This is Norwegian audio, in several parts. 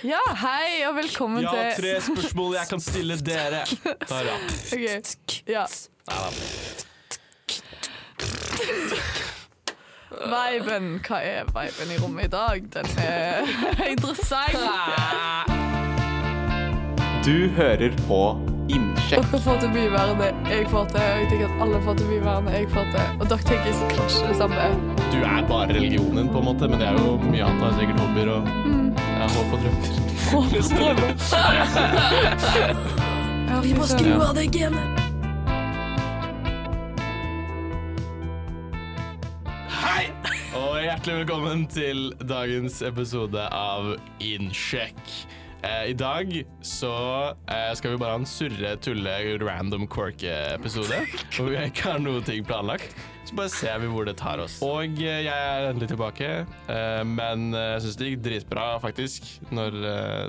Ja, hei og velkommen Jeg har tre spørsmål jeg kan stille dere. Ta rapp. Ok, ja. Viben. Hva er viben i rommet i dag? Den er interessant. Du hører på Innsjekk. Dere får til mye verre enn det jeg får til. og Jeg tenker at alle får til mye verre enn jeg får til. Og dere tenker kanskje det samme. Du er bare religionen, på en måte, men det er jo mye annet. Sikkert hobbyer og ja, håp og drømmer. Vi må skru av det genet. Hei! Og hjertelig velkommen til dagens episode av Innsjekk. Eh, I dag så eh, skal vi bare ha en surre, tulle, random quirk-episode. Hvor vi ikke har noe ting planlagt. Så bare ser vi hvor det tar oss. Og eh, jeg er endelig tilbake, eh, men eh, jeg syns det gikk dritbra, faktisk, når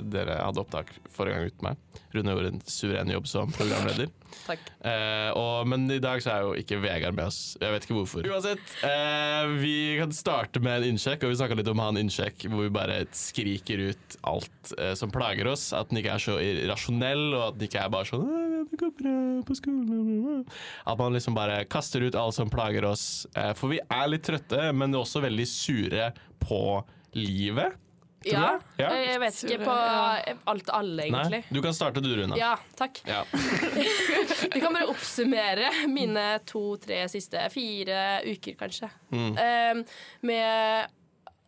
dere hadde opptak forrige gang uten meg. Rune gjorde en suveren jobb som programleder. Takk. Eh, og, men i dag så er jo ikke Vegard med oss. Jeg vet ikke hvorfor. Uansett, eh, vi kan starte med en innsjekk, og vi snakka litt om en innsjekk hvor vi bare skriker ut alt som plager oss. At den ikke er så irrasjonell, og at den ikke er bare sånn «Åh, det går bra på skolen. bla, bla, bla». At man liksom bare kaster ut alt som plager oss. Eh, for vi er litt trøtte, men også veldig sure på livet. Ja, jeg. Ja. jeg vet ikke på alt alle, egentlig. Nei, du kan starte du, Runa. Ja, takk. Ja. Vi kan bare oppsummere mine to-tre siste fire uker, kanskje. Mm. Eh, med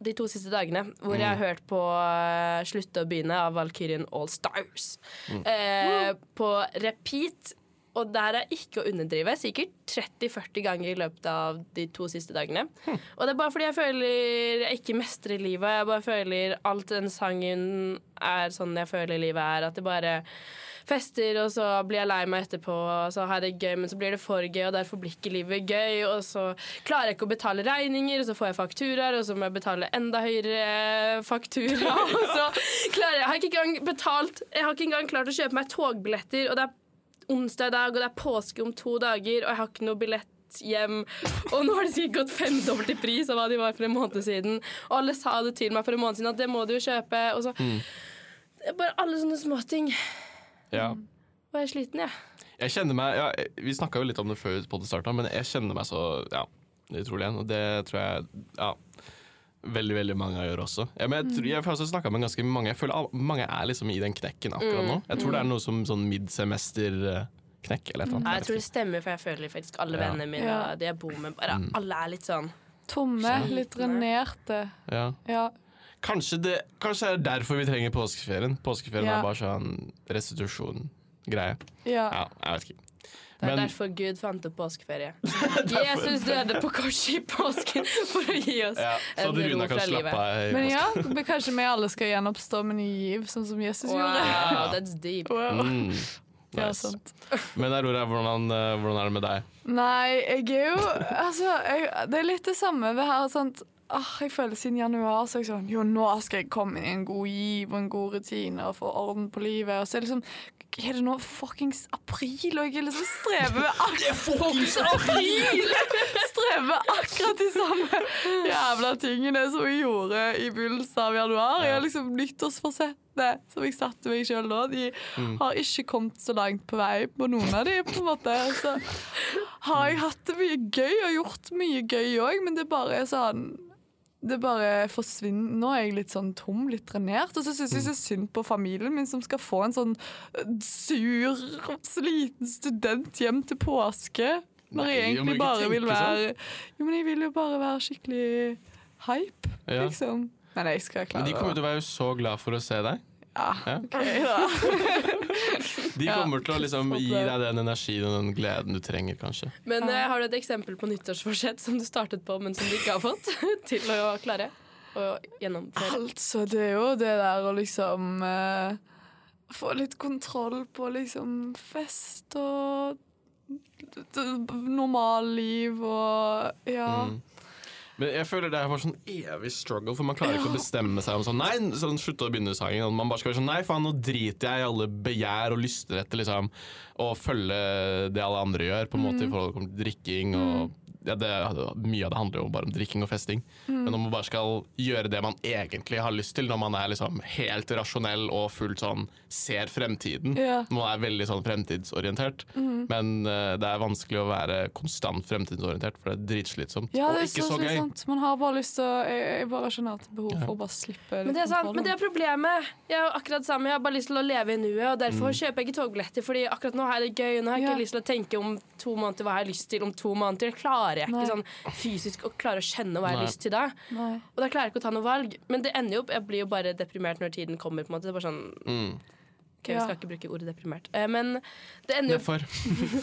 de to siste dagene hvor jeg har hørt på uh, 'Slutte å begynne' av Valkyrien All Stars. Eh, på repeat. Og der er ikke å underdrive. Sikkert 30-40 ganger i løpet av de to siste dagene. Og det er bare fordi jeg føler jeg ikke mestrer livet. Jeg bare føler alt den sangen er sånn jeg føler livet er. At det bare fester, og så blir jeg lei meg etterpå, og så har jeg det gøy, men så blir det for gøy, og derfor blir ikke livet gøy, og så klarer jeg ikke å betale regninger, og så får jeg fakturaer, og så må jeg betale enda høyere faktura, og så klarer jeg Jeg har ikke engang betalt Jeg har ikke engang klart å kjøpe meg togbilletter, og det er onsdag i dag, og det er påske om to dager, og jeg har ikke noe billett hjem. Og nå har det sikkert gått femdobbelt i pris av hva de var for en måned siden. Og alle sa det til meg for en måned siden at det må du jo kjøpe. Og så er bare alle sånne småting. Ja. Og jeg er sliten, jeg. Jeg kjenner meg ja, Vi snakka jo litt om det før podden starta, men jeg kjenner meg så ja, utrolig igjen. Og det tror jeg ja, veldig veldig mange gjør også. Ja, men jeg, tror- jeg har også med ganske mange. Jeg føler mange er liksom i den knekken akkurat nå. Jeg tror det er noe som sånn midsemester-knekk eller et eller annet. jeg tror det stemmer, for jeg føler faktisk alle Ja. vennene mine Ja. de jeg bor med, bare Mm. alle er litt sånn Tomme, litt drenerte. Ja. Ja. Kanskje, det, kanskje det er derfor vi trenger påskeferien. Påskeferien Ja. er bare sånn restitusjon-greie. ja. Ja, jeg vet ikke. Det er Men- derfor Gud fant opp påskeferie. Jesus døde på korset i påsken for å gi oss Ja, en ro fra livet. Men ja, kanskje vi alle skal gjenoppstå med ny giv, sånn som Jesus gjorde. Wow, that's deep. Wow. Mm, Ja, nice. sant. Men Aurora, hvordan, eh, hvordan er det med deg? Nei, jeg er jo Altså, jeg, det er litt det samme. ved her, sant? Ah, jeg føler Siden januar så er jeg sånn Jo, nå skal jeg komme inn i en god giv og en god rutine og få orden på livet. Og så er det liksom Er det nå fuckings april, og jeg liksom strever med akkurat april! strever med akkurat de samme jævla tingene som jeg gjorde i begynnelsen av januar. Jeg har liksom nyttårsforsettene som jeg satte meg sjøl nå, De har ikke kommet så langt på vei på noen av de, på en måte. Så har jeg hatt det mye gøy og gjort mye gøy òg, men det bare er sånn det bare forsvinner. Nå er jeg litt sånn tom, litt drenert. Og så syns jeg så synd på familien min, som skal få en sånn sur, sliten student hjem til påske. Når Nei, jeg egentlig bare vil være sånn. Jo, men jeg vil jo bare være skikkelig hype, Ja. liksom. Men jeg skal klare Men de kommer til å være så glad for å se deg. Ja. OK, da. De kommer til å liksom gi deg den energien og den gleden du trenger, kanskje. Men eh, har du et eksempel på nyttårsforsett som du startet på, men som du ikke har fått til å klare å gjennomføre? Altså, det er jo det der å liksom eh, Få litt kontroll på liksom fest og normal liv normalliv og Ja. Mm. Men jeg føler det er bare sånn evig struggle, for man klarer ikke å bestemme seg om sånn Nei, sånn slutte å begynne sangen. Og man bare skal være sånn Nei, faen, nå driter jeg i alle begjær og lyster etter liksom å følge det alle andre gjør, på en måte i forhold til drikking og ja, det, Mye av det handler jo bare om drikking og festing. Men om man bare skal gjøre det man egentlig har lyst til, når man er liksom helt rasjonell og fullt sånn ser fremtiden. Ja. Når man er veldig sånn fremtidsorientert. Men uh, det er vanskelig å være konstant fremtidsorientert, for det er dritslitsomt. Ja, og det er ikke så så gøy. Sant. Man har bare lyst til å Jeg, jeg bare skjønner at behov for å bare slippe litt Men det er sant, men det er problemet. Jeg er akkurat det samme. Jeg har bare lyst til å leve i nuet, og derfor kjøper jeg ikke togbilletter. Fordi akkurat nå er det gøy, og nå har jeg ikke Ja. lyst til å tenke om to måneder hva jeg har lyst til om to måneder. Det klarer jeg Nei. ikke sånn fysisk å klare å kjenne hva jeg har lyst til da. Nei. Og da klarer jeg ikke å ta noe valg. Men det ender jo opp Jeg blir jo bare deprimert når tiden kommer. på en måte Det er bare sånn Mm. Ok, Vi skal ikke bruke ordet deprimert. Eh, men det ender jo Nedfor.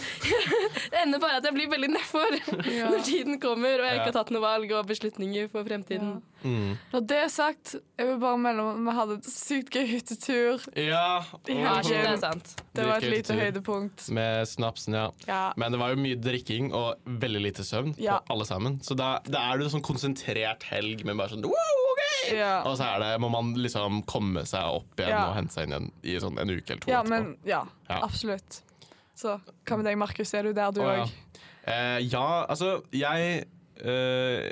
det ender bare at jeg blir veldig nedfor Ja. når tiden kommer, og jeg ikke har tatt noe valg og beslutninger for fremtiden. Mm. Når det er sagt, jeg vil bare melde om at vi hadde et sykt gøy hyttetur. Ja. Ja, det er sant. Det var et lite hyttetur. høydepunkt. Med snapsen, ja. Ja. Men det var jo mye drikking og veldig lite søvn Ja. på alle sammen. Så da, da er det en sånn konsentrert helg med bare sånn wow, Ja. Og så er det, må man liksom komme seg opp igjen Ja. og hente seg inn igjen i sånn en uke eller to ja, men ja, Ja. absolutt. Så hva med deg, Markus? Er du der, du Å, ja. Eh, ja, altså, jeg eh,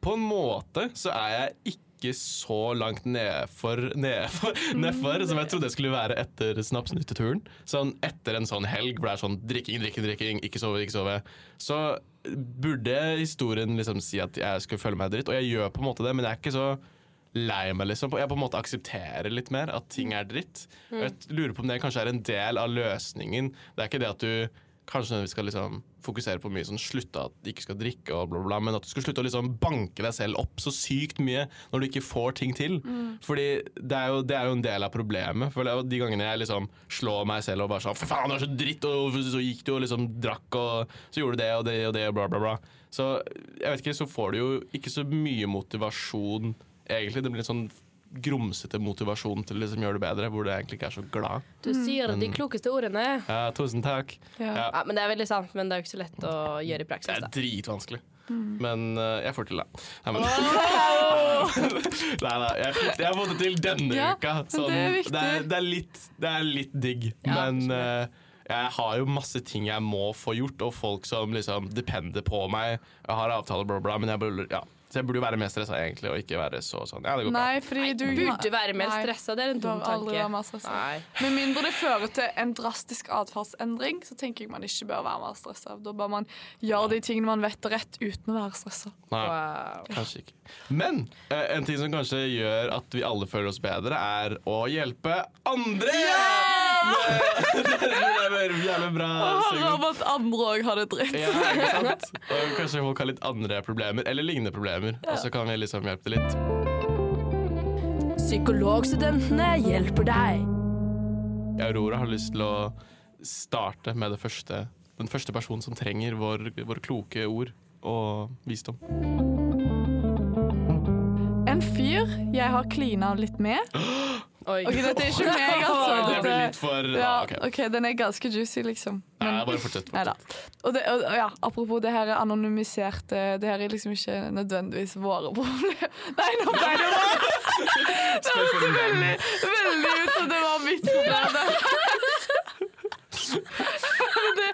På en måte så er jeg ikke så langt nedfor, nedfor, nedfor som jeg trodde det skulle være etter snapsnytteturen. Sånn etter en sånn helg hvor det er sånn drikking, drikking, drikking, ikke sove, ikke sove. Så burde historien liksom si at jeg skulle føle meg dritt, og jeg gjør på en måte det, men jeg er ikke så lei meg, liksom. Jeg på en måte aksepterer litt mer at ting er dritt. Og jeg lurer på om det kanskje er en del av løsningen. Det er ikke det at du kanskje vi skal liksom fokusere på mye sånn slutte at du ikke skal drikke og bla, bla, bla, men at du skal slutte å liksom banke deg selv opp så sykt mye når du ikke får ting til. Fordi det er, jo, det er jo en del av problemet. For de gangene jeg liksom slår meg selv og bare sånn For faen, du er så dritt! Og så gikk du og liksom drakk, og så gjorde du det og det og det, og bla, bla, bla. Så jeg vet ikke, så får du jo ikke så mye motivasjon, egentlig. Det blir en sånn grumsete motivasjon til å liksom gjøre det bedre, hvor du egentlig ikke er så glad. Du sier de klokeste ordene. Ja, tusen takk. Ja. Ja. Ja, men Det er veldig sant, men det er jo ikke så lett å gjøre i praksis Det er dritvanskelig. Men uh, jeg får til det. Nei, men, nei, nei, jeg, jeg har fått det til denne Ja, uka. Sånn, det er det, er, det, er litt, det er litt digg. Ja, men eh, jeg har jo masse ting jeg må få gjort, og folk som liksom depender på meg. Jeg har avtaler, bla, bla, men jeg burde, ja. Så jeg burde jo være mer stressa egentlig, og ikke være så sånn. Ja, det går bra. Nei, fordi du Burde være mer Nei, stressa, det er en dum tanke. Nei. Med mindre det fører til en drastisk atferdsendring, så tenker jeg man ikke bør være mer stressa. Da bør man gjøre de tingene man vet er rett, uten å være stressa. Nei. Wow. Kanskje ikke. Men eh, en ting som kanskje gjør at vi alle føler oss bedre, er å hjelpe andre! er jævlig bra. Hører Sigurd. om at andre òg har det dritt. Ja, ikke sant? Og kanskje folk har litt andre problemer, eller lignende problemer. Og så kan vi liksom hjelpe det litt. Psykologstudentene hjelper deg. Aurora har lyst til å starte med det første, den første personen som trenger vår, våre kloke ord og visdom. En fyr jeg har klina litt med. Oi. Ok, Dette er ikke meg, altså. Det blir litt for ja, ah, OK. ok, Den er ganske juicy, liksom. Nei, bare fortsett. Fortsett. Og det, og, ja, apropos det her er anonymiserte Det her er liksom ikke nødvendigvis våre problemer. Nei, nå ble det bare Det høres veldig, veldig ut som det var mitt problem. Det,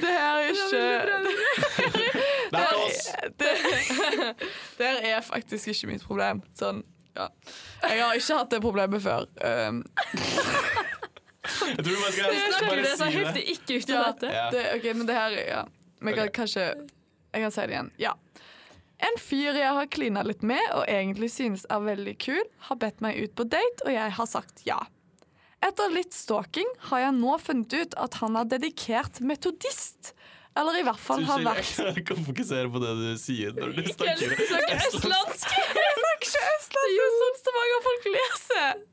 det her er ikke Det er oss! det, det her er faktisk ikke mitt problem. Sånn, ja. Jeg har ikke hatt det problemet før. Um, Jeg tror bare skal Snakker bare det så si det. ikke ut ja, av dette? Ja. det, ok, men det her ja. Men jeg kan okay. kanskje Jeg kan si det igjen. Ja. En fyr jeg har klina litt med og egentlig synes er veldig kul, har bedt meg ut på date, og jeg har sagt ja. Etter litt stalking har jeg nå funnet ut at han er dedikert metodist. Eller i hvert fall har vært Jeg kan fokusere på det du sier når du Ikke snakker du snakker østlandsk. Ikke østlandsk! Det er jo sånn Stavanger-folk leser.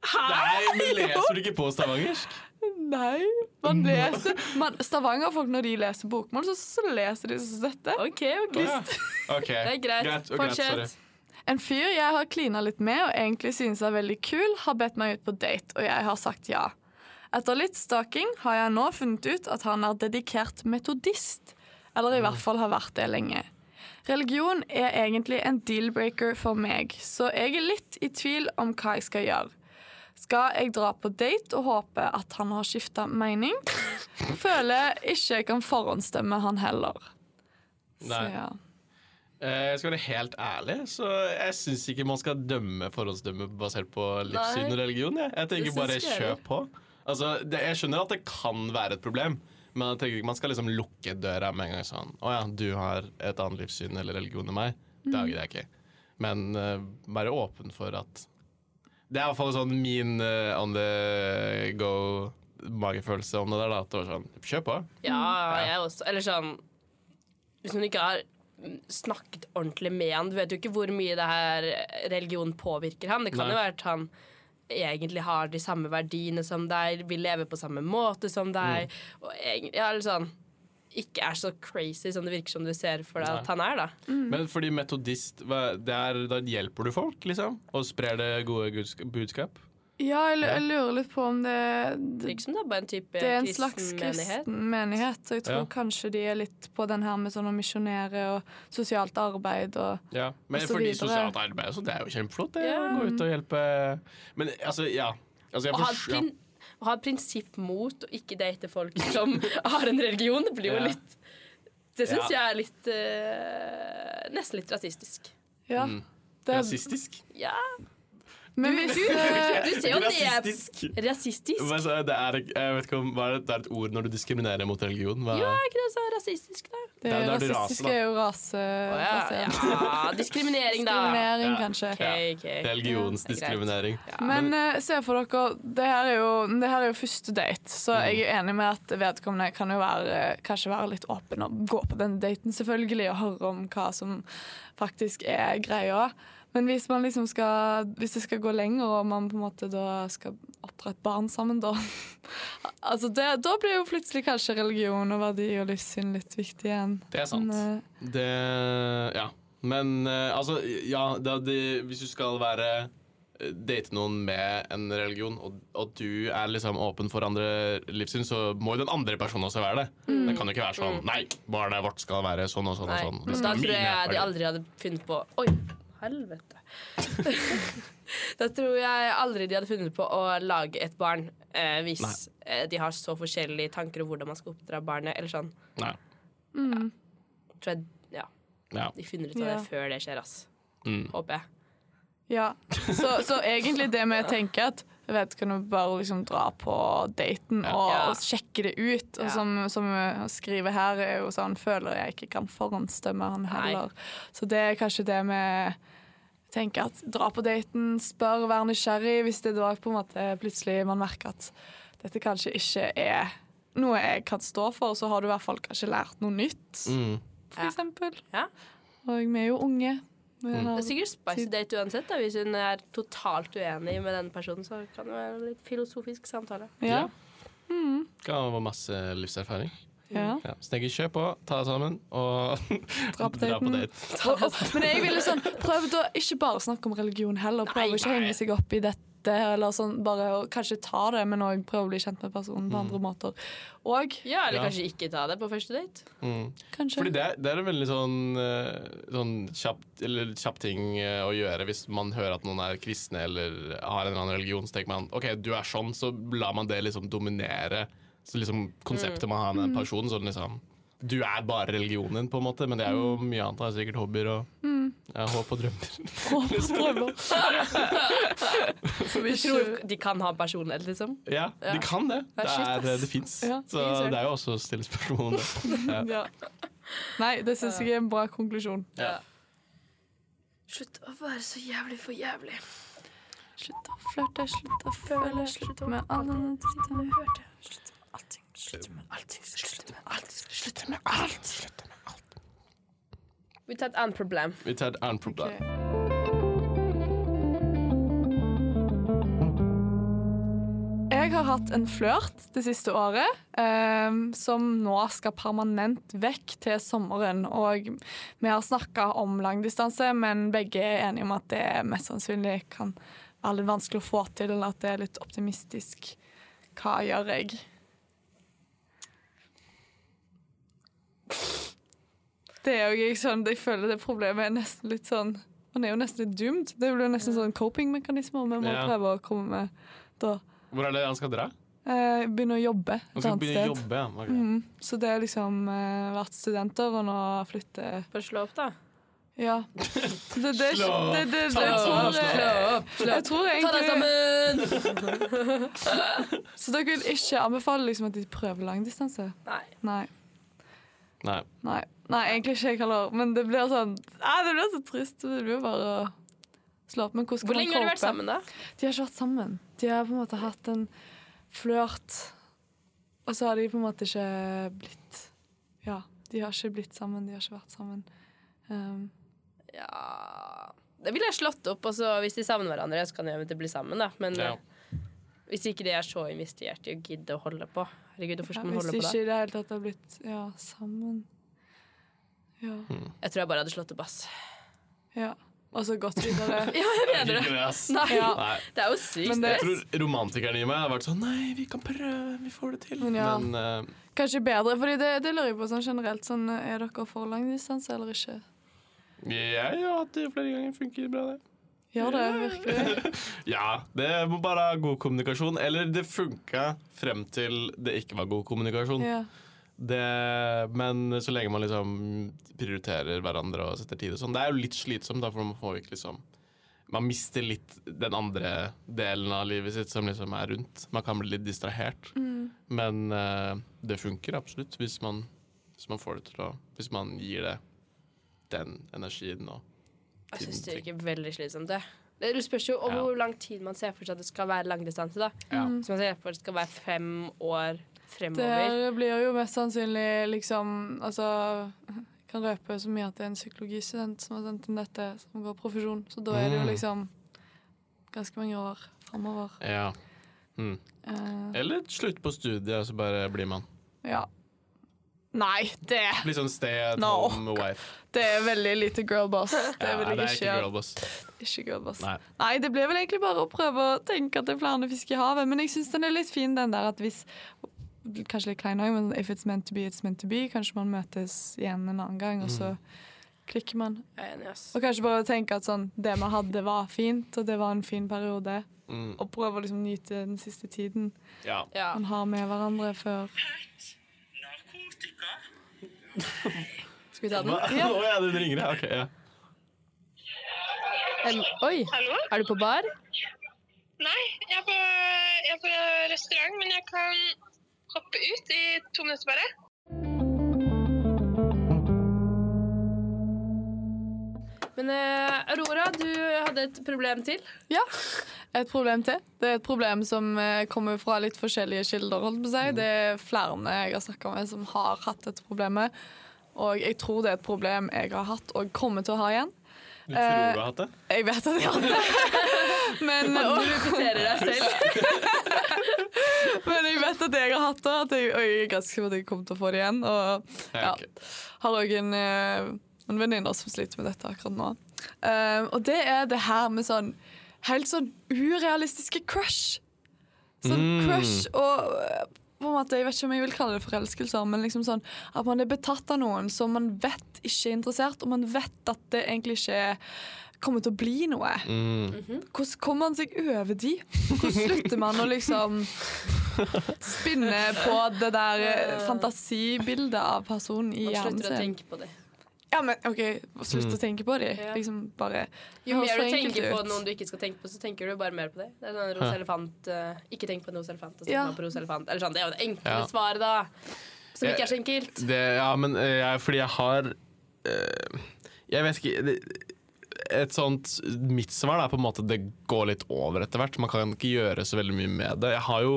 Nei, men leser du ikke på stavangersk? Nei, man leser man, Stavanger-folk, når de leser bokmål, så, så leser de sånn dette. OK, OK. Ja. okay. Det er greit. greit, og greit. Fortsett. En fyr jeg har klina litt med og egentlig synes er veldig kul, har bedt meg ut på date, og jeg har sagt ja. Etter litt stalking har jeg nå funnet ut at han er dedikert metodist. Eller i hvert fall har vært det lenge. Religion er egentlig en deal-breaker for meg, så jeg er litt i tvil om hva jeg skal gjøre. Skal jeg dra på date og håpe at han har skifta mening? Føler ikke jeg kan forhåndsstemme han heller. Så Nei. ja. Eh, Jeg skal være helt ærlig, så jeg syns ikke man skal dømme forhåndsdømme basert på livssyn og religion. Jeg, jeg tenker bare kjør på. Altså, det, jeg skjønner at det kan være et problem, men jeg tenker ikke man skal liksom lukke døra med en gang sånn Å ja, du har et annet livssyn eller religion enn meg. Det Mm. gidder jeg ikke. Men uh, være åpen for at Det er i hvert fall sånn min uh, on the go magefølelse om det der. Da, at det var sånn Kjør på. Ja, jeg også. Eller sånn Hvis man ikke har mm, snakket ordentlig med han Du vet jo ikke hvor mye det her religion påvirker han. Det kan Nei. jo være at han egentlig har de samme verdiene som deg, vil leve på samme måte som deg, Mm. og egentlig, ja, eller sånn ikke er så crazy som det virker som du ser for deg Nei. at han er, da. Men fordi metodist, hva- det er, da hjelper du folk, liksom? Og sprer det gode budskap? Ja, jeg, jeg lurer litt på om det, Det Liksom det er bare en type det er en slags kristen menighet. Så jeg tror Ja. kanskje de er litt på den her med sånn å misjonere og sosialt arbeid og Ja. Men Og så fordi sosialt arbeid så det er jo kjempeflott. Det, Ja. å Gå ut og hjelpe Men altså, ja. Altså, jeg Å ha, ja. å ha prinsipp mot å ikke date folk som har en religion, det blir jo Ja. litt Det syns Ja. jeg er litt uh, Nesten litt rasistisk. Ja. Mm. Det, Rasistisk? Ja, men hvis du, du ser jo Rasistisk. Rasistisk? Sa jeg? Det er, jeg vet ikke om, er det, det er et ord når du diskriminerer mot religion? Hva? Ja, ikke det så rasistisk, da? det det rasistiske er jo rase... Oh, ja, ja. Diskriminering, da. Diskriminering, Ja. kanskje. Okay, okay. Religionsdiskriminering. Men uh, se for dere, det her er jo, det her er jo første date, så jeg er enig med at vedkommende kan jo være, kanskje være litt åpen og gå på den daten selvfølgelig og høre om hva som faktisk er greia. Men hvis man liksom skal Hvis det skal gå lenger, og man på en måte da skal oppdra et barn sammen, da Altså det, Da blir jo plutselig kanskje religion og verdi og livssyn litt viktig igjen. Det er sant. Men, uh, Det Ja. Men uh, altså, ja, det, det, hvis du skal være eh, Date noen med en religion, og, og du er liksom åpen for andre livssyn, så må jo den andre personen også være det. Det kan jo ikke være sånn Nei, barnet vårt skal være sånn og sånn Nei, og sånn. da tror jeg de aldri hadde funnet på Oi, helvete. da tror jeg aldri de hadde funnet på å lage et barn eh, hvis Nei. eh, de har så forskjellige tanker om hvordan man skal oppdra barnet. Eller sånn. Nei. Tror jeg, ja, Ja. De finner ut av Ja. det før det skjer, ass. Mm. Håper jeg. Ja, så, så egentlig det med å tenke at jeg vet, kan du bare liksom dra på daten og, Ja. og sjekke det ut. Og Ja. som, som skriver her, er jo sånn føler jeg ikke kan forhåndsdømme han heller. Så det er kanskje det med tenker at dra på daten, spør, vær nysgjerrig. Hvis det da på en måte plutselig man merker at dette kanskje ikke er noe jeg kan stå for, så har du i hvert fall kanskje lært noe nytt, Mm. for Ja. eksempel. Ja. Og vi er jo unge. Mm. Det er sikkert spicy date uansett. Da. Hvis hun er totalt uenig med den personen, så kan det være en litt filosofisk samtale. Ja. Kan være masse livserfaring. ja. Ja. Så tenker jeg, kjør på, ta det sammen, og Dra på date. Og, og, men jeg ville sånn, prøvd å ikke bare snakke om religion heller. Prøve ikke å henge seg opp i dette. Eller sånn, bare å kanskje ta det, men òg prøve å bli kjent med personen på andre måter. Og Ja, eller Ja. kanskje ikke ta det på første date. Mm. kanskje Fordi det, det er en veldig sånn, eh, sånn kjapp, eller kjapp ting eh, å gjøre hvis man hører at noen er kristne eller har en eller annen religion. Så tenker man OK, du er sånn, så lar man det liksom dominere så liksom konseptet man har med en personen. Sånn liksom Du er bare religionen, på en måte, men det er jo mye annet. Det er sikkert hobbyer og ja, håp og drømmer. Vi tror de kan ha personlighet, liksom. Ja, de kan det. Det, er, det fins. Ja, Så det er jo også å stille spørsmål om det. Ja. ja. Nei, det syns jeg er en bra konklusjon. Ja. Slutt å være så jævlig for jævlig. Slutt å flørte, slutt å føle, slutt med alle Slutt med allting. Slutt med allting. Slutt med alt. Slutt med alt. Vi tar et annet problem. Vi tar et annet problem. Jeg har hatt en flørt det siste året ehm, som nå skal permanent vekk til sommeren. Og vi har snakka om langdistanse, men begge er enige om at det mest sannsynlig kan være litt vanskelig å få til, eller at det er litt optimistisk. Hva gjør jeg? Det er jo ikke sånn, Jeg føler det problemet er nesten litt sånn Man er jo nesten litt doomed. Det blir jo nesten sånn coping-mekanismer vi må Ja. prøve å komme med da. Hvor er det han skal dra? Eh, begynne å jobbe et annet sted. jobbe, ja. okay. Mm. Så det er liksom eh, vært studenter, og nå flytte Bare slå opp, da. Ja. Det, det, Slå opp. det, det, det, jeg tror, tror Ta deg egentlig sammen! Så dere vil ikke anbefale liksom at de prøver langdistanse? Nei. Nei. Nei. Nei. Nei, egentlig ikke jeg heller. Men det blir sånn ah, Det blir så trist. Det blir bare å slå opp. Men hvordan Hvor lenge har de vært sammen, da? De har ikke vært sammen. De har på en måte hatt en flørt, og så har de på en måte ikke blitt Ja, de har ikke blitt sammen. De har ikke vært sammen. Um, Ja Det ville jeg slått opp. Og hvis de savner hverandre, så kan de eventuelt bli sammen, da. Men Ja. eh, hvis ikke de er så investert i å gidde å holde på Herregud, hvorfor ja, man hvis på da? Hvis ikke i det hele tatt har blitt ja, sammen Ja. Jeg tror jeg bare hadde slått opp, ass. ja. Altså godt videre. Ja, jeg mener det. Nei, Ja. Nei. det er jo sykt. Det- Jeg tror romantikeren i meg har vært sånn Nei, vi kan prøve, vi får det til. Men ja. Men uh... Kanskje bedre, for det, det lurer jeg på sånn generelt. Sånn, er dere for lang distanse eller ikke? jeg har hatt det flere ganger. Funker bra, det. Gjør det virkelig? Ja, det må bare ha god kommunikasjon. Eller det funka frem til det ikke var god kommunikasjon. Ja. Det, men så lenge man liksom prioriterer hverandre og setter tid og sånn. Det er jo litt slitsomt, da, for man får ikke liksom Man mister litt den andre delen av livet sitt som liksom er rundt. Man kan bli litt distrahert. Mm. Men uh, det funker absolutt hvis man, hvis man får det til å Hvis man gir det den energien og Jeg syns det virker veldig slitsomt, det. Det spørs jo om Ja. hvor lang tid man ser for seg at det skal være langdistanse. da. Ja. Hvis man ser for seg at det skal være fem år fremover. Det blir jo mest sannsynlig liksom Altså jeg kan røpe så mye at det er en psykologistudent som har sendt inn dette, som går profesjon. Så da er det jo Mm. liksom ganske mange år fremover. Ja. Mm. Uh, Eller slutt på studiet, og så bare blir man. ja. Nei, det, Blir sånn stay at No. home wife. det er veldig lite girlboss. Det Ja, det er ikke girlboss. Ikke girlboss. Nei. Nei, det blir vel egentlig bare å prøve å tenke at det er flere fisk i havet. Men jeg syns den er litt fin, den der at hvis Kanskje litt klein òg, men if it's meant to be, it's meant to be. Kanskje man møtes igjen en annen gang, og så klikker man. Og kanskje bare tenke at sånn, det man hadde, var fint, og det var en fin periode. Mm. Og prøve å liksom nyte den siste tiden Ja. Ja. man har med hverandre før Skal vi ta den? Ja. Å ja, den ringer, ja. Ok, ja. Um, oi, Hallo? er du på bar? Nei, jeg er, på, jeg er på restaurant, men jeg kan hoppe ut i to minutter bare. Men eh, Aurora, du hadde et problem til. Ja, et problem til. Det er et problem som eh, kommer fra litt forskjellige kilder. holdt på seg. Det er flere jeg har snakka med som har hatt dette problemet. Og jeg tror det er et problem jeg har hatt og kommer til å ha igjen. Du tror du har hatt det? Jeg vet at jeg har hatt det. Men, Du og, identifiserer deg selv. men jeg vet at jeg har hatt det, at jeg, og jeg er ganske sikker at jeg kommer til å få det igjen. Og Ja, har òg en, eh, en venninne som sliter med dette akkurat nå. Um, og det er det her med sånn helt sånn urealistiske crush. Sånn Mm. crush og eh, på en måte, Jeg vet ikke om jeg vil kalle det forelskelser, men liksom sånn at man er betatt av noen som man vet ikke er interessert, og man vet at det egentlig ikke kommer til å bli noe. Mm. Hvordan kommer man seg over de? Hvordan slutter man å liksom spinne på det der eh, fantasibildet av personen i Man hjernen slutter å tenke på det. Ja, men OK, slutt Mm. å tenke på de. Ja. Liksom bare Jo mer du tenker på noen du ikke skal tenke på, så tenker du bare mer på det. Det er sånn rose elefant uh, Ikke tenk på en rose elefant, og så Ja. på rose elefant. Eller sånn, Det er jo det enkle Ja. svaret, da. Som Jeg- ikke er så enkelt. Det, ja, men uh, jeg, fordi jeg har uh, Jeg vet ikke det, Et sånt Mitt svar er på en måte det går litt over etter hvert. Man kan ikke gjøre så veldig mye med det. Jeg har jo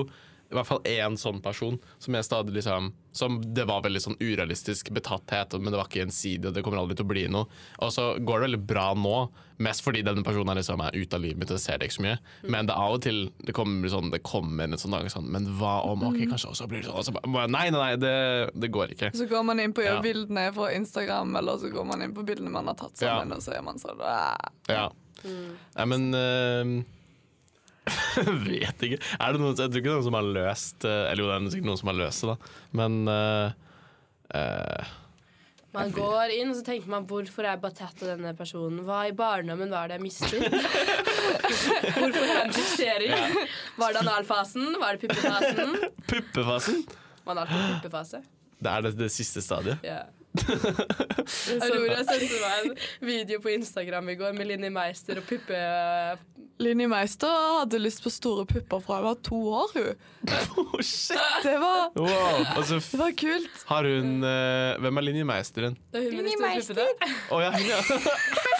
i hvert fall én sånn person som jeg stadig liksom Som det var veldig sånn urealistisk betatthet, men det var ikke gjensidig, og det kommer aldri til å bli noe. Og så går det veldig bra nå, mest fordi denne personen er, liksom, er ute av livet mitt, og jeg ser det ikke så mye. Men det er av og til det kommer, sånn, det kommer en sånn dag sånn Men hva om Ok, kanskje også blir det sånn? Og så bare, nei, nei, nei, det, det går ikke. Så går man inn på Ja. bildene fra Instagram, eller så går man inn på bildene man har tatt sammen, Ja. og så er man sånn Ja. Ja. Nei, men eh, Vet ikke. Er det noen, jeg tror ikke det er noen som har løst eh, Eller jo, det er sikkert noen som har løst det, da. Men uh, uh, Man går inn, og så tenker man hvorfor er av denne personen? Hva i barndommen var det jeg mistet? hvorfor er jeg Ja. Var det analfasen? Var det puppefasen? Puppefasen. Man har alltid puppefase. Det er det, det siste stadiet. Ja. Aurora sendte meg en video på Instagram i går med Linni Meister og puppe... Linni Meister hadde lyst på store pupper fra hun var to år, hun. Oh, shit. Det var, Wow. altså, det var kult. har hun uh, Hvem er Linni Meisteren? Det er hun med de store puppene. Å ja, hun, ja.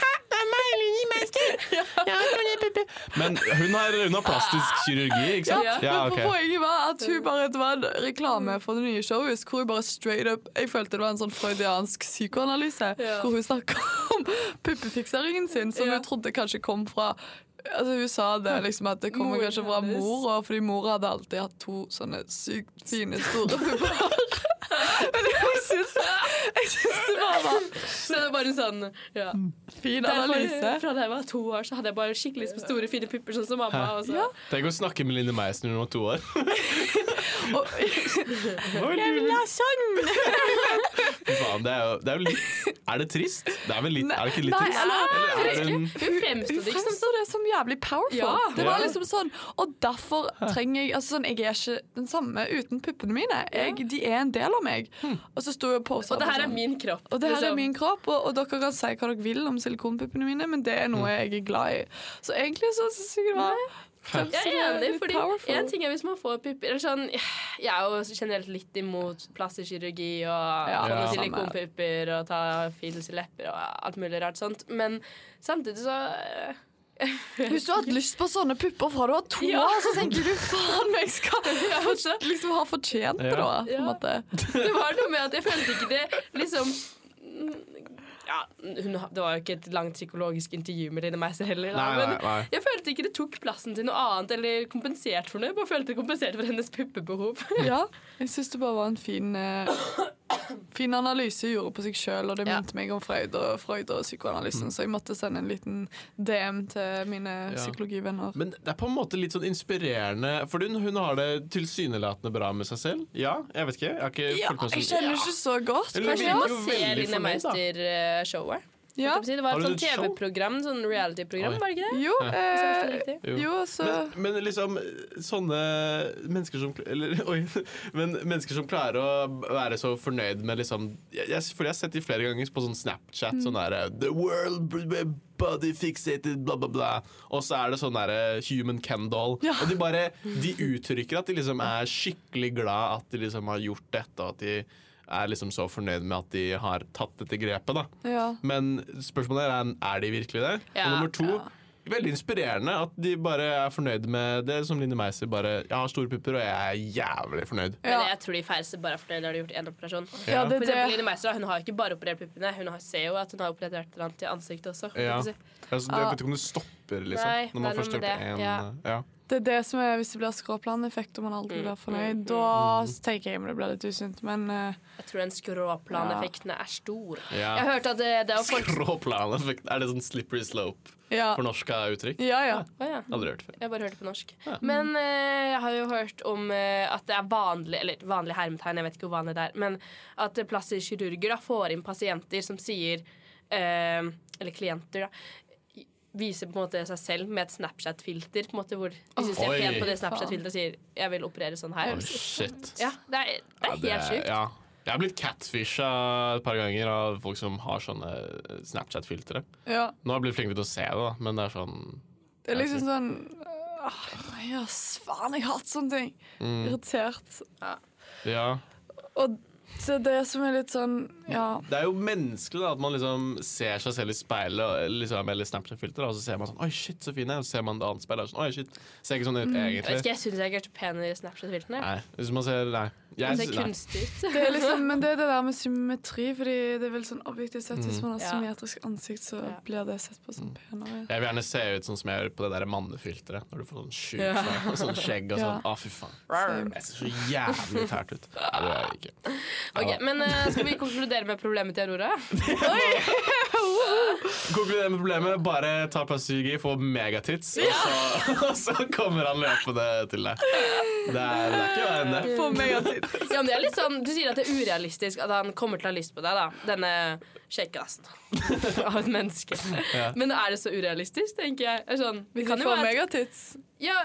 Men hun har, hun har plastisk kirurgi, ikke sant? Ja, men okay. Poenget var at hun bare, det var en reklame for det nye showet hvor hun bare straight up Jeg følte det var en sånn freudiansk psykoanalyse, Ja. hvor hun snakka om puppefikseringen sin, som Ja. hun trodde kanskje kom fra Altså Hun sa det liksom at det kommer kanskje fra mora, mor, fordi mor hadde alltid hatt to sånne sykt fine, store pupper. Men jeg syns, det var da Så det er bare en sånn ja. fin Derfor, analyse. fra da jeg var to år, så hadde jeg bare skikkelig lyst på store, fine pupper, sånn som mamma. Og så. Ja. Tenk å snakke med Linne Meister når hun var to år. Og, jeg vil ha sånn! Faen, det er, jo, det er jo litt Er det trist? Det er vel litt, er det ikke litt Nei, trist? eller- Eller er Hun fremsto det ikke som som jævlig powerful. Ja. Det var Ja. liksom sånn Og derfor trenger jeg altså sånn, Jeg er ikke den samme uten puppene mine. Jeg, de er en del av meg. Og så sto jeg og posa Og det her er sånn. min kropp. Og det her er liksom. min kropp, og, og dere kan si hva dere vil om silikonpuppene mine, men det er noe jeg er glad i. Så egentlig så syns jeg det var Jeg er enig, fordi en ting er hvis man får pupper eller sånn, Jeg er jo generelt litt imot plastisk kirurgi og Ja, ja. silikonpupper og ta fils i lepper og alt mulig rart sånt. Men samtidig så eh, Hvis du har hatt lyst på sånne pupper fra du var to Ja. så tenker du faen meg skal altså, liksom ha fortjent det, Ja. da. På en Ja. Det var noe med at jeg følte ikke det liksom ja, hun, Det var jo ikke et langt psykologisk intervju med Line Meister heller. Da, Nei, nei, men nei. jeg følte ikke det tok plassen til noe annet eller kompensert for noe. Jeg bare følte det kompenserte for hennes puppebehov. Ja, jeg syns det bare var en fin eh, Fin analyse hun gjorde på seg sjøl, og det Ja. minte meg om Freud og, Freud og psykoanalysen, så jeg måtte sende en liten DM til mine Ja. psykologivenner. Men det er på en måte litt sånn inspirerende, for hun, hun har det tilsynelatende bra med seg selv. Ja, jeg vet ikke. Jeg har ikke Ja, fulgt med jeg kjenner ikke så godt. Kanskje jeg må se Line. Meister-showet. Ja. Det var et sånt? TV-program, sånn reality-program, var det ikke det? Jo, eh. Jo. jo, så Men, men liksom sånne mennesker som Eller oi. Men mennesker som klarer å være så fornøyd med liksom jeg, jeg, For jeg har sett de flere ganger på sånn Snapchat. Sånn derre The world body fixated, bla, bla, bla. Og så er det sånn derre human Kendall. Ja. Og de bare De uttrykker at de liksom er skikkelig glad at de liksom har gjort dette, og at de er liksom så fornøyd med at de har tatt dette grepet, da. ja. Men spørsmålet er er de virkelig det. Ja. og nummer to Ja. Veldig inspirerende at de bare er fornøyd med det. Som Line Meiser bare Jeg har store pupper, og jeg er jævlig fornøyd. Men jeg tror de færreste bare er fornøyd når de har gjort én operasjon. ja, det For eksempel. Line Meiser hun har ikke bare operert puppene, hun har, ser jo at hun har operert et eller annet i ansiktet også. Ja. si. Altså, jeg vet ikke om det stopper, liksom. Nei, når man først har gjort én. det, ja. Ja. Det er det som er hvis det blir skråplaneffekt og man aldri Mm, blir fornøyd. mm, Da tenker jeg det blir litt usunt, men uh, Jeg tror den skråplaneffekten er stor. Ja. Jeg hørte at det, det er folk Skråplaneffekt. Er det sånn slippery slope? ja. Fornorska uttrykk? Ja, ja. Ja. Aldri hørt før. Jeg bare hørte på norsk. Men uh, jeg har jo hørt om uh, at det er vanlig Eller vanlig hermetegn, jeg vet ikke hvor vanlig det er. Men at plastiske kirurger da, får inn pasienter som sier eh, Eller klienter, da. Viser på en måte seg selv med et Snapchat-filter. på en måte Hvor de syns de er Oi. på det Snapchat-filteret og sier 'jeg vil operere sånn her'. Oh, shit. Ja, det er, det er Ja, helt sjukt. Ja. Jeg har blitt catfisha et par ganger av folk som har sånne Snapchat-filtre. ja. Nå har jeg blitt flinkere til å se det, da, men det er sånn Det er liksom sånn Nei, ass, faen, jeg hater sånne ting. mm, Irritert. Ja. Og det er det som er litt sånn Ja. Det er jo menneskelig da, at man liksom ser seg selv i speilet liksom, eller Snapchat-filter, og så ser man sånn Oi, shit, så fin jeg er. Og så ser man det annet speilet og sånn Oi, shit. Ser ikke sånn ut, vet egentlig. ikke, jeg syns jeg er så pen i Snapchat-filterne. Nei. Hvis man ser Nei. Jeg, Det ser kunstig ut. Det er liksom, men det er det der med symmetri, Fordi det er vel sånn objektivt sett hvis man har symmetrisk ansikt, så Ja. blir det sett på som penere. Jeg vil gjerne se ut sånn som jeg gjør på det der mannefilteret. Når du får sånn sjukt Ja. sånn, skjegg og sånn. Ja. Å, fy faen. Same. Jeg ser så jævlig tært ut. Nei, det gjør jeg ikke. Ok, Men eh, skal vi konkludere med problemet til Aurora? Konkluderer med problemet. Bare ta plastikk i, få megatits, og, så, og så kommer han løpende til deg. Det er, det er ikke verre enn det. Få megatits. Ja, men det er litt sånn, Du sier at det er urealistisk at han kommer til å ha lyst på deg. da Denne kjekkasen av et menneske. Ja. Men er det så urealistisk, tenker jeg. Er Sånn, Vi kan jo få megatits, ja,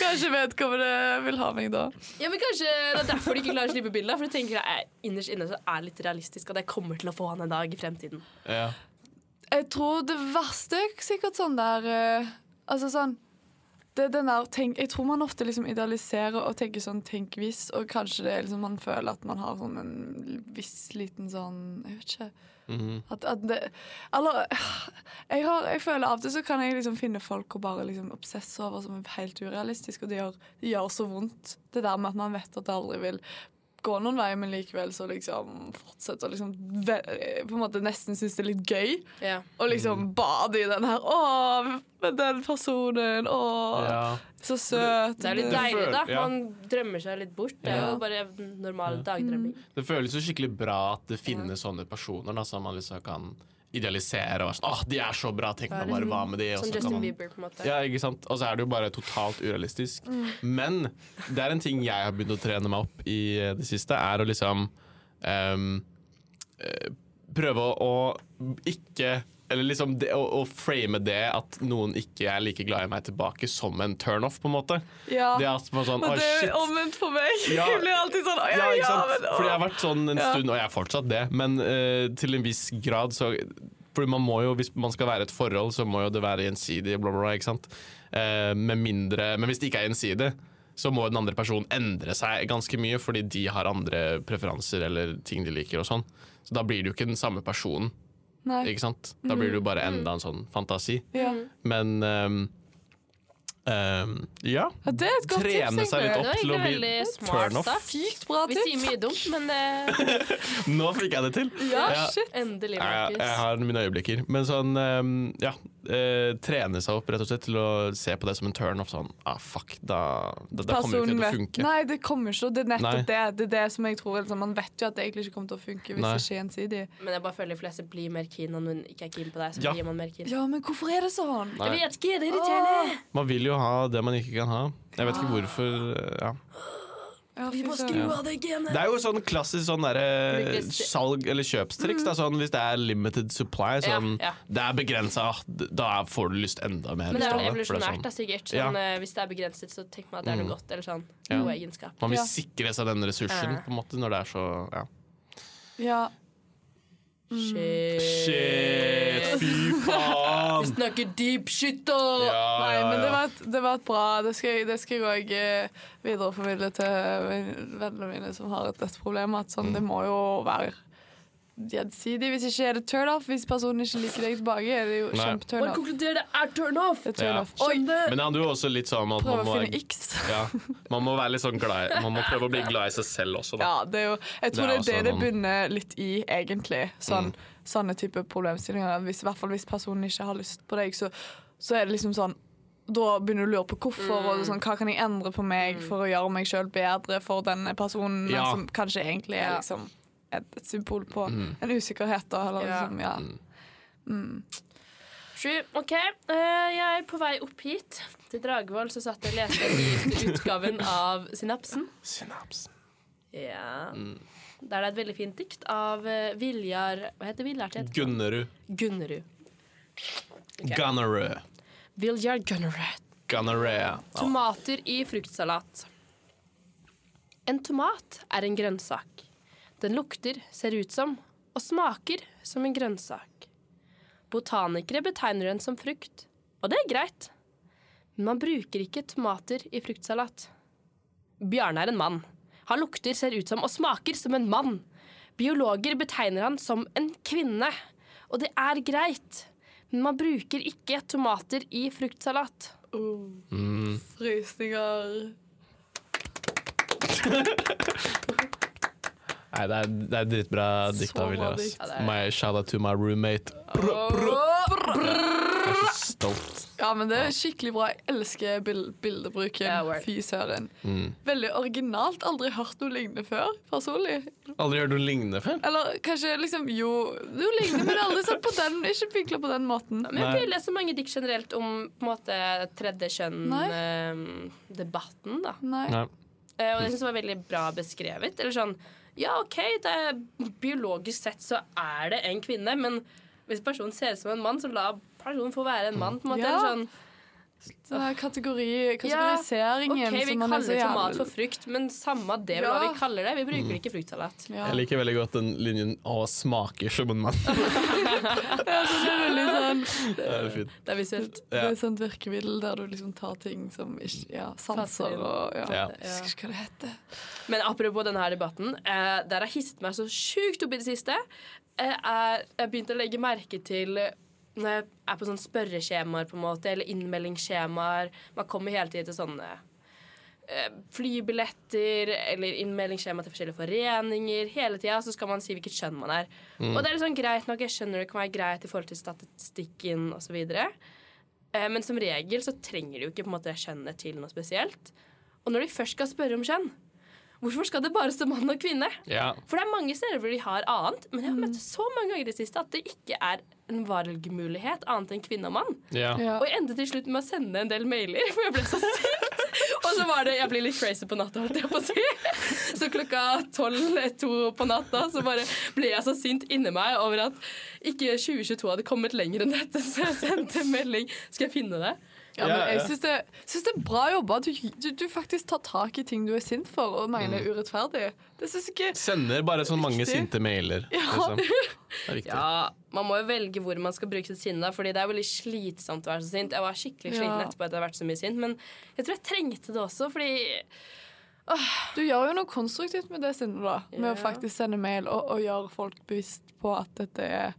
kanskje vedkommende vil ha meg da. ja, men Kanskje det er derfor du ikke klarer å slippe bildet. For du tenker at jeg, innerst inne så er det litt realistisk at jeg kommer til å få han en dag i fremtiden. Ja. Jeg tror det verste er sikkert sånn der uh, Altså sånn det, den der, tenk, Jeg tror man ofte liksom idealiserer og tenker sånn tenk hvis, og kanskje det er liksom man føler at man har sånn en viss liten sånn Jeg vet ikke. Mhm. At, at det, eller jeg, har, jeg føler av og til så kan jeg liksom finne folk å bare liksom obsesse over som er helt urealistisk, og det gjør, det gjør så vondt. Det der med at man vet at det aldri vil gå noen vei, men likevel så liksom fortsetter å liksom ve på en måte nesten synes det er litt gøy. Ja. Og liksom bade i den her. Å, med den personen. Å, Ja. så søt. Det er litt deilig, da. Man drømmer seg litt bort. Det er jo bare normal dagdrømming. Det føles jo skikkelig bra at det finnes sånne personer da, som man liksom kan idealisere. Og være sånn, åh, de er så bra, tenk om bare var med de. Som så kan Justin man Bieber, på en måte. Ja, ikke sant? Og så er det jo bare totalt urealistisk. Men det er en ting jeg har begynt å trene meg opp i eh, det siste, er å liksom eh, prøve å, å ikke Eller liksom det, å, å frame det at noen ikke er like glad i meg tilbake, som en turnoff, på en måte. Ja. Det er sånn, Men det er omvendt for meg. Ja. Jeg blir alltid sånn ja, ja, men. Fordi jeg har vært sånn en stund, og jeg er fortsatt det, men uh, til en viss grad så Fordi man må jo, Hvis man skal være et forhold, så må jo det være gjensidig, bla, bla. ikke sant? Uh, med mindre, men hvis det ikke er gjensidig, så må den andre personen endre seg ganske mye, fordi de har andre preferanser eller ting de liker og sånn. Så da blir det jo ikke den samme personen, Nei. ikke sant? Da blir det jo bare enda en sånn fantasi. Ja. Men um, um, ja. Ja, det er et godt tips. Trene seg litt opp Det til å bli turn-off. Sykt bra Vi sier mye dumt, men det Nå fikk jeg det til! Ja, shit. endelig, Ja, jeg, jeg har mine øyeblikker. Men sånn, um, ja. Eh, trene seg opp rett og slett til å se på det som en turn-off. Sånn, ah, fuck, da, da, da kommer det ikke til å funke. Nei, det kommer ikke. Det er nettopp Nei. det. Det er det som jeg tror liksom, Man vet jo at det egentlig ikke kommer til å funke hvis Nei. det ikke er gjensidig. Men jeg bare føler de fleste blir mer keen når noen ikke er keen på deg. Så Ja. blir man mer keen. Ja, men hvorfor er det sånn? Nei. Jeg vet ikke, det er irriterende. Man vil jo ha det man ikke kan ha. Jeg vet ikke hvorfor. eh, Ja. Ja, Vi må skru av det genet. Det er jo sånn klassisk sånn der, salg- eller kjøpstriks. Da, sånn, hvis det er limited supply, sånn, Ja, ja. det er begrensa, da får du lyst enda mer. Men det er jo evolusjonært, sånn, sikkert. Sånn, eh, Hvis det er begrenset, så tenker man at det er noe Mm. godt. Eller sånn Ja. god egenskap. Man vil sikre seg den ressursen på en måte, når det er så ja. Ja. Shit. Shit, fy faen! Snakker deep shit, da! Ja, Nei, ja, men det var, et, det var et bra Det skal det skal jeg òg videreformidle til vennene mine som har et dødsproblem. At sånn, Mm. det må jo være gjensidig. Hvis ikke er det turn off. Hvis personen ikke liker deg tilbake, er det jo kjempeturn off. konkluder, det er turn off! Det er turn Ja. off. Oi! Men det handler jo også litt sånn at Prøve man å må, finne X. ja, man må være litt sånn glad i- Man må prøve å bli glad i seg selv også, da. Ja, det er jo, jeg tror Det er det er det noen- bunner litt i, egentlig. Sånn, Mm. Sånne type problemstillinger. Hvis, I hvert fall hvis personen ikke har lyst på deg, så, så er det liksom sånn da begynner du å lure på hvorfor. Mm. Og sånn, hva kan jeg endre på meg for å gjøre meg sjøl bedre for denne personen, men Ja. som kanskje egentlig er liksom et, et symbol på Mm. en usikkerhet. Da, eller Ja. liksom, ja. Mm. OK. eh, jeg er på vei opp hit. Til Dragvoll så satt jeg og leste den nyeste utgaven av Synapsen. Synapsen. Ja. Mm. Der det er et veldig fint dikt av eh, Viljar Hva heter Viljar til etternavn? Gunnerud. Gunnerud. Gunnerud. Viljar Gunnerud. Gunnerud. Ja. Tomater i fruktsalat. En tomat er en grønnsak. Den lukter, ser ut som og smaker som en grønnsak. Botanikere betegner den som frukt, og det er greit. Men man bruker ikke tomater i fruktsalat. Bjarne er en mann. Han lukter, ser ut som og smaker som en mann. Biologer betegner han som en kvinne, og det er greit. Men man bruker ikke tomater i fruktsalat. Mm. Frysninger. Nei, det er, det er dritbra dikt Så av Viljar. bra ass. dikt. Ja, det er det. My shout out to my roommate. Jeg stolt. Ja, men det er skikkelig bra. Jeg elsker bild bildebruken. Yeah. Fy søren. Mm. Veldig originalt. Aldri hørt noe lignende før, personlig. Aldri hørt noe lignende før? Eller kanskje liksom Jo, noe lignende, men aldri sånn på den Ikke vinkla på den måten. Men jeg har ikke lest så mange dikt generelt om på en måte tredje kjønn-debatten, da. Nei. Nei. Eh, og det synes jeg var veldig bra beskrevet. Eller sånn Ja, OK, det er, biologisk sett så er det en kvinne, men hvis personen ser ut som en mann, så la personen få være en mann. på en måte. Ja. Sånn, kategori, kategoriseringen OK, vi som man er så kaller tomat for frukt, men samme det Ja. hva vi kaller det. Vi bruker ikke fruktsalat. ja. Jeg liker veldig godt den linjen 'å, smaker som en mann'. Det er veldig sånn Det er fint. Det er visuelt. Det er et sånt virkemiddel der du liksom tar ting som ikke Ja, sanser og ja. Ja. Jeg husker ikke hva det heter. Men apropos denne debatten, eh, der har hisset meg så sjukt opp i det siste, eh, jeg begynte å legge merke til når jeg er på sånne spørreskjemaer, på en måte, eller innmeldingsskjemaer Man kommer hele tiden til sånne eh, flybilletter eller innmeldingsskjema til forskjellige foreninger. Hele tida så skal man si hvilket kjønn man er. Og det er liksom greit nok, jeg skjønner det kan være greit i forhold til statistikken osv. Eh, men som regel så trenger de jo ikke på en måte kjønnet til noe spesielt. Og når de først skal spørre om kjønn, hvorfor skal det bare stå mann og kvinne? Ja. For det er mange steder hvor de har annet, men jeg har møtt så mange ganger i det siste at det ikke er en valgmulighet annet enn kvinne og mann. ja. Ja. Og jeg endte til slutt med å sende en del mailer, for jeg ble så sint. Og så var det Jeg blir litt crazy på natta, holdt jeg på å si. Så klokka tolv-to på natta så bare ble jeg så sint inni meg over at ikke 2022 hadde kommet lenger enn dette, så jeg sendte en melding. Skal jeg finne det? Ja, men jeg syns det, synes det er bra jobba. Du, du, du faktisk tar tak i ting du er sint for og mener er urettferdig. Det syns jeg ikke Sender bare så mange Riktig. sinte mailer. Liksom. Det er viktig. Ja, Man må jo velge hvor man skal bruke sitt sinne, Fordi det er veldig slitsomt å være så sint. Jeg var skikkelig sliten Ja. etterpå at å ha vært så mye sint, men jeg tror jeg trengte det også, fordi Du gjør jo noe konstruktivt med det sinnet, da. Med Ja. å faktisk sende mail og, og gjøre folk bevisst på at dette er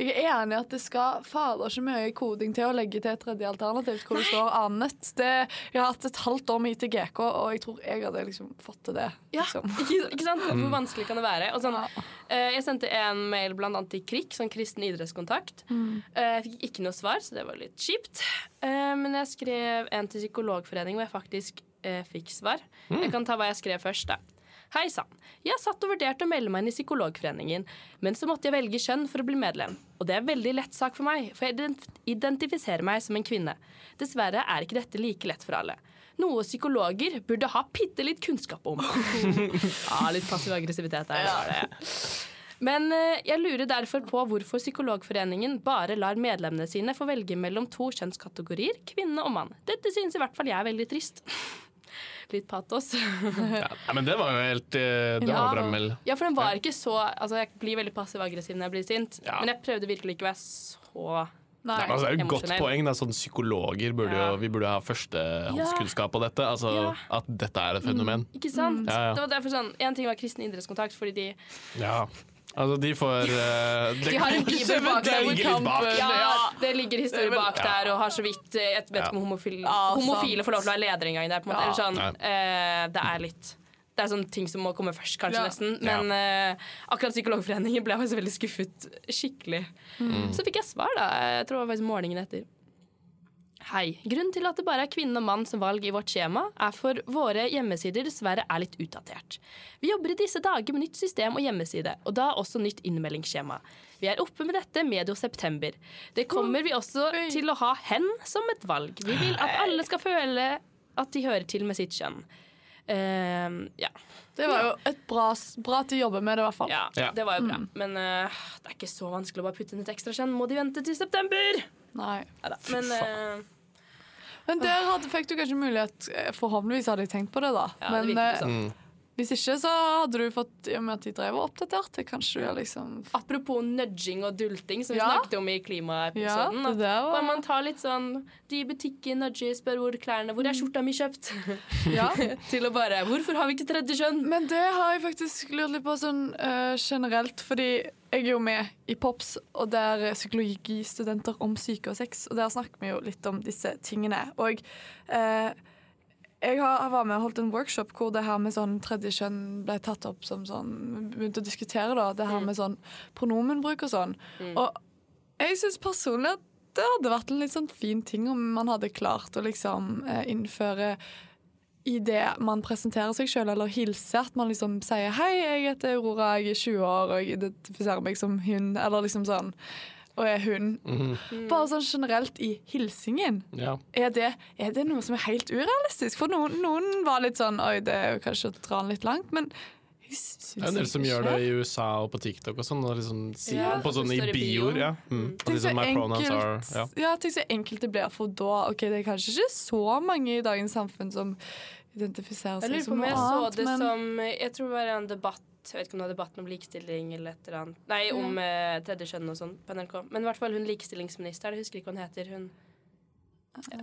Jeg er enig i at det skal fader ikke mye koding til å legge til et tredje alternativ hvor det står annet. Det, jeg har hatt et halvt år med ITGK, og jeg tror jeg hadde liksom fått til det. Ja, Liksom. ikke, ikke sant? Hvor vanskelig kan det være? Og sånn, Ja. eh, jeg sendte en mail blant annet til KRIK, sånn kristen idrettskontakt. Mm. Eh, jeg fikk ikke noe svar, så det var litt kjipt. Eh, men jeg skrev en til Psykologforeningen hvor jeg faktisk eh, fikk svar. Jeg kan ta hva jeg skrev først, da. Hei sann. Jeg satt og vurderte å melde meg inn i Psykologforeningen, men så måtte jeg velge kjønn for å bli medlem. Og det er en veldig lett sak for meg, for jeg identifiserer meg som en kvinne. Dessverre er ikke dette like lett for alle. Noe psykologer burde ha bitte litt kunnskap om. ja, litt passiv aggressivitet der. Ja. Men eh, jeg lurer derfor på hvorfor Psykologforeningen bare lar medlemmene sine få velge mellom to kjønnskategorier, kvinne og mann. Dette synes i hvert fall jeg er veldig trist. Litt patos. Ja. Men det var jo helt eh, Det var Ja. bra meld. Ja, for den var ikke så Altså, jeg blir veldig passiv-aggressiv når jeg blir sint, Ja. men jeg prøvde virkelig ikke å være så Nei, Nei altså, det er jo et godt poeng. Da. Sånn psykologer burde Ja. jo Vi burde ha førstehåndskunnskap på dette. Altså Ja. at dette er et fenomen. Ikke sant? Ja, ja. Det var derfor sånn En ting var kristen idrettskontakt, fordi de Ja. Altså, de får uh, det- De har en bibel bak seg hvor kampen Ja, det ligger historie bak der, og har så vidt eh, Jeg vet ikke om homofile, homofile får lov til å være ledere engang. Det er på en måte, eller sånn, eh, det er litt det er sånne ting som må komme først, kanskje Ja. nesten. Ja. Men eh, akkurat Psykologforeningen ble jeg faktisk veldig skuffet skikkelig. Mm. Så fikk jeg svar, da. Jeg tror det var faktisk morgenen etter. Hei. Grunnen til at det bare er kvinne og mann som valg i vårt skjema, er for våre hjemmesider dessverre er litt utdatert. Vi jobber i disse dager med nytt system og hjemmeside, og da også nytt innmeldingsskjema. Vi er oppe med dette medio september. Det kommer vi også til å ha hen som et valg. Vi vil at alle skal føle at de hører til med sitt kjønn. Uh, ja. Det var jo et bra, bra at de jobber med det, i hvert fall. ja, Ja. det var jo bra. Men uh, det er ikke så vanskelig å bare putte inn et ekstra kjønn. Må de vente til september? Nei. Neida. Men eh, Men der hadde, fikk du kanskje mulighet eh, Forhåpentligvis hadde jeg tenkt på det, da. Ja, det Men virker eh, sånn. Mm. hvis ikke, så hadde du fått I og med at de drev og oppdaterte, kanskje du liksom Apropos nudging og dulting, som vi Ja. snakket om i klimaepisoden. Ja, var- bare man tar litt sånn De i butikken nudger, spør hvor klærne Hvor er skjorta mi kjøpt? Ja. Til å bare Hvorfor har vi ikke tredje kjønn? Men det har jeg faktisk lurt litt på sånn uh, generelt, fordi jeg er jo med i POPS, og der er psykologistudenter om syke og sex, og der snakker vi jo litt om disse tingene. Og eh, jeg har, jeg var med og holdt en workshop hvor det her med sånn tredje kjønn ble tatt opp som sånn Vi begynte å diskutere da, det her med sånn pronomenbruk og sånn. Og jeg syns personlig at det hadde vært en litt sånn fin ting om man hadde klart å liksom eh, innføre i det man presenterer seg sjøl, eller hilser, at man liksom sier 'hei, jeg heter Aurora, jeg er 20 år, og jeg identifiserer meg som hun', eller liksom sånn. Og er hun. Mhm. Bare sånn generelt i hilsingen. Ja. Er det, er det noe som er helt urealistisk? For noen, noen var litt sånn Oi, det er jo kanskje å dra den litt langt, men jeg syns Det er en del som gjør det i USA og på TikTok og sånn. Og liksom si, Ja, på sånn i bioer. bio. Ja. Mm. Og liksom my pronouns are ja. ja, tenk så enkelt det blir, for da Ok, det er kanskje ikke så mange i dagens samfunn som identifiserer Jeg seg lurer på som om noe jeg så annet, det men som Jeg tror det var en debatt Jeg vet ikke om det var debatten om likestilling eller et eller annet. Nei, om eh, tredje kjønn og sånn på NRK. Men i hvert fall hun likestillingsministeren. Jeg husker ikke hva hun heter. Hun ja.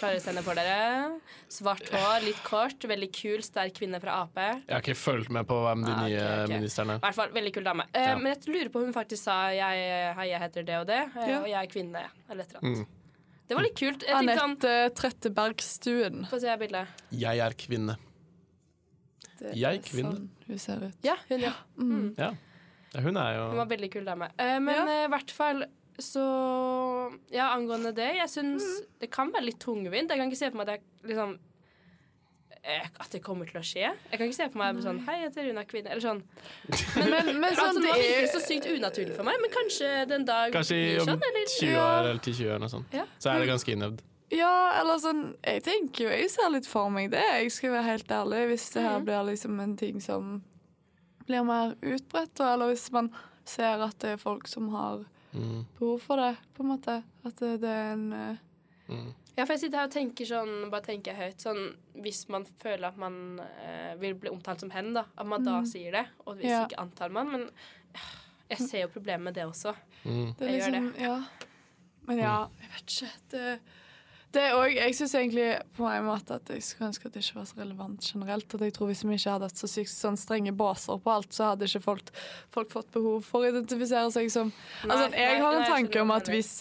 Klarer å sende for dere. Svart hår, litt kort, veldig kul, sterk kvinne fra Ap. Jeg har ikke fulgt med på hvem de Ah, nye okay. ministrene I er. hvert fall veldig kul dame. Eh, Ja. Men jeg lurer på om hun faktisk sa jeg, hei, jeg heter det og det, uh, Ja. og jeg er kvinne, eller et eller annet. Mm. Det var litt kult. Tenkte sånn Anette Trettebergstuen. Få se bildet. Jeg er kvinne. Det Jeg kvinne. Sånn hun ser ut. Ja, hun, ja. Mm. Ja. ja, hun er Hun var veldig kul dame. Eh, men Ja. eh, i hvert fall så Ja, angående det, jeg syns Mm. det kan være litt tungvint. Jeg kan ikke se for meg at jeg liksom eh, At det kommer til å skje. Jeg kan ikke se på meg sånn Hei, jeg heter Runa Kvinne. Eller sånn. Men, men, men Altså, sånn, nå det virker det så sykt unaturlig for meg, men kanskje den dag Kanskje i om sånn, 20 år eller 10-20 år eller noe sånt. Ja. Så er det ganske innøvd. Ja, eller sånn Jeg tenker jo, jeg ser litt for meg det. Jeg skal være helt ærlig. Hvis det her Mhm. blir liksom en ting som blir mer utbredt, eller hvis man ser at det er folk som har Mm. behov for det, på en måte. At det, det er en eh, Mm. Ja, for jeg sitter her og tenker sånn, bare tenker høyt, sånn hvis man føler at man eh, vil bli omtalt som hen, da, at man da sier det, og hvis Ja. ikke antar man, men eh, jeg ser jo problemet med det også. Mm. Det er Jeg gjør det. Ja. Men ja, jeg vet ikke. Det, det er også, jeg syns egentlig på en måte at jeg skulle ønske at det ikke var så relevant generelt. At jeg tror Hvis vi ikke hadde hatt så sykt sånn strenge baser på alt, så hadde ikke folk, folk fått behov for å identifisere seg som altså, Nei, Jeg har en tanke om at hvis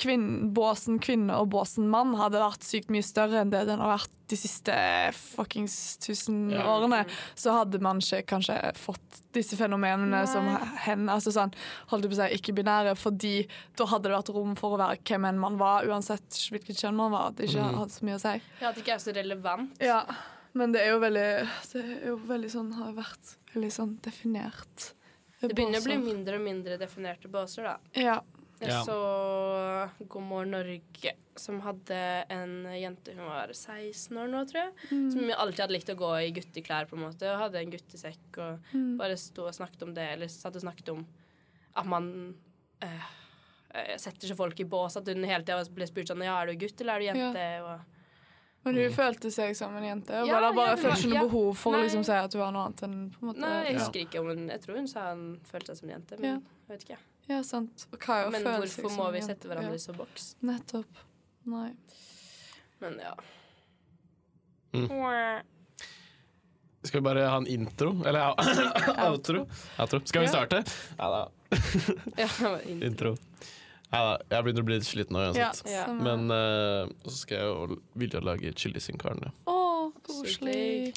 kvinn, båsen kvinne og båsen mann hadde vært sykt mye større enn det den har vært de siste fuckings tusen Ja. årene, så hadde man ikke kanskje fått disse fenomenene Nei. som hen, altså sånn, holdt på å si, ikke-binære, fordi da hadde det vært rom for å være hvem enn man var, uansett hvilket kjønn man var. At det ikke Mhm. hadde så mye å si. Ja, at det ikke er så relevant. Ja, men det er jo veldig Det er jo veldig sånn, har vært veldig sånn definert. Det begynner å bli mindre og mindre definerte båser, da. Ja. Jeg Ja. så God morgen Norge, som hadde en jente Hun var 16 år nå, tror jeg. Som alltid hadde likt å gå i gutteklær, på en måte. Og hadde en guttesekk og bare sto og snakket om det. Eller satt og snakket om at man eh, eh, setter seg folk i bås. At hun hele tida ble spurt sånn Ja, er du gutt, eller er du jente? Og Men hun følte seg som en jente, og Ja, bare, bare ja, følte ikke noe behov for å liksom si at hun var noe annet enn på en måte Nei, jeg ja. husker ikke om hun Jeg tror hun sa hun følte seg som en jente, men Ja. jeg vet ikke. Ja, sant. Og hva er å Men føle seg hvorfor må vi sette hverandre Ja. i så boks? Nettopp. Nei. Men ja. Mm. Skal vi bare ha en intro? Eller ja, outro? outro. Skal vi starte? Ja da. intro. Intro. Ja da. Jeg begynner å bli litt sliten nå uansett. Ja. ja. Men uh, så skal jeg jo vilje lage chili sin carne. Å, koselig.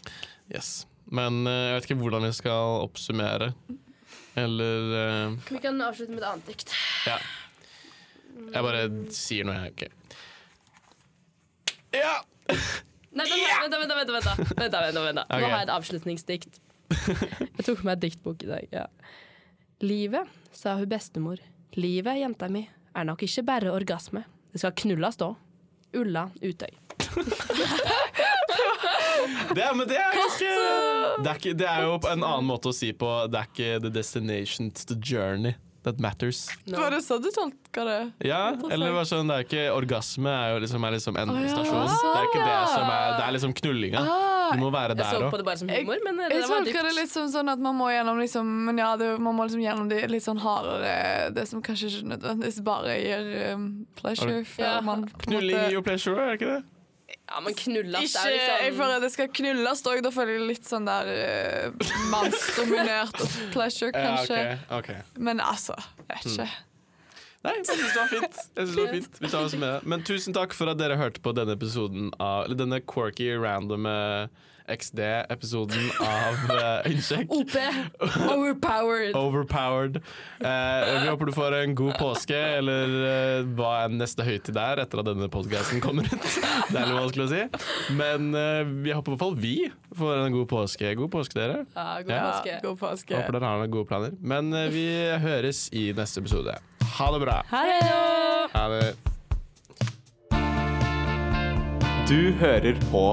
Yes. Men uh, jeg vet ikke hvordan vi skal oppsummere. Eller uh, Vi kan avslutte med et annet dikt. Ja. Jeg bare sier noe, jeg. Okay. Ja! Nei, vent, vent, vent. vent, vent, vent, Nå har jeg et avslutningsdikt. Jeg tok meg et diktbok i dag. Ja. Livet, sa hun bestemor. Livet, jenta mi, er nok ikke bare orgasme. Det skal knulles da. Ulla Utøy. Det, men det er ikke det er, ikke det er jo en annen måte å si på Det er ikke the destination, it's the journey that matters. No. Var det så du tolka det? Ja, eller var sånn, det er ikke Orgasme er jo liksom, er liksom endestasjon. Å, ja. Det er ikke det Sånn, som er Det er liksom knullinga. Ah, Du må være Jeg så der på òg. det bare som Jeg- humor, men eh, jeg det var det dypt. litt liksom sånn at man må gjennom liksom Men ja, det, man må liksom gjennom det litt sånn hardere Det som kanskje ikke nødvendigvis bare gir um, pleasure, Ja. man Knulling gir jo pleasure, er det ikke det? Ja, men knulles er liksom Jeg føler det skal knulles òg. Da føler jeg litt sånn der uh, mannsdominert og pleasure, Ja, kanskje. ok, ok. Men altså, vet ikke. Nei, jeg syns det var fint. Jeg synes det var fint. Vi tar oss med. Men tusen takk for at dere hørte på denne episoden av Eller denne quirky, randome eh, XD-episoden av uh, Innsjekk. OP. Overpowered. Overpowered. Uh, vi håper du får en god påske, eller uh, hva enn neste høytid er etter at denne podkasten kommer ut. Det er litt vanskelig å si. Men uh, vi håper i hvert fall vi får en god påske. God påske, dere. Ja, god Ja. påske. God påske. Håper dere har noen gode planer. Men uh, vi høres i neste episode. Ha det bra. Ha det! Ha det. Du hører på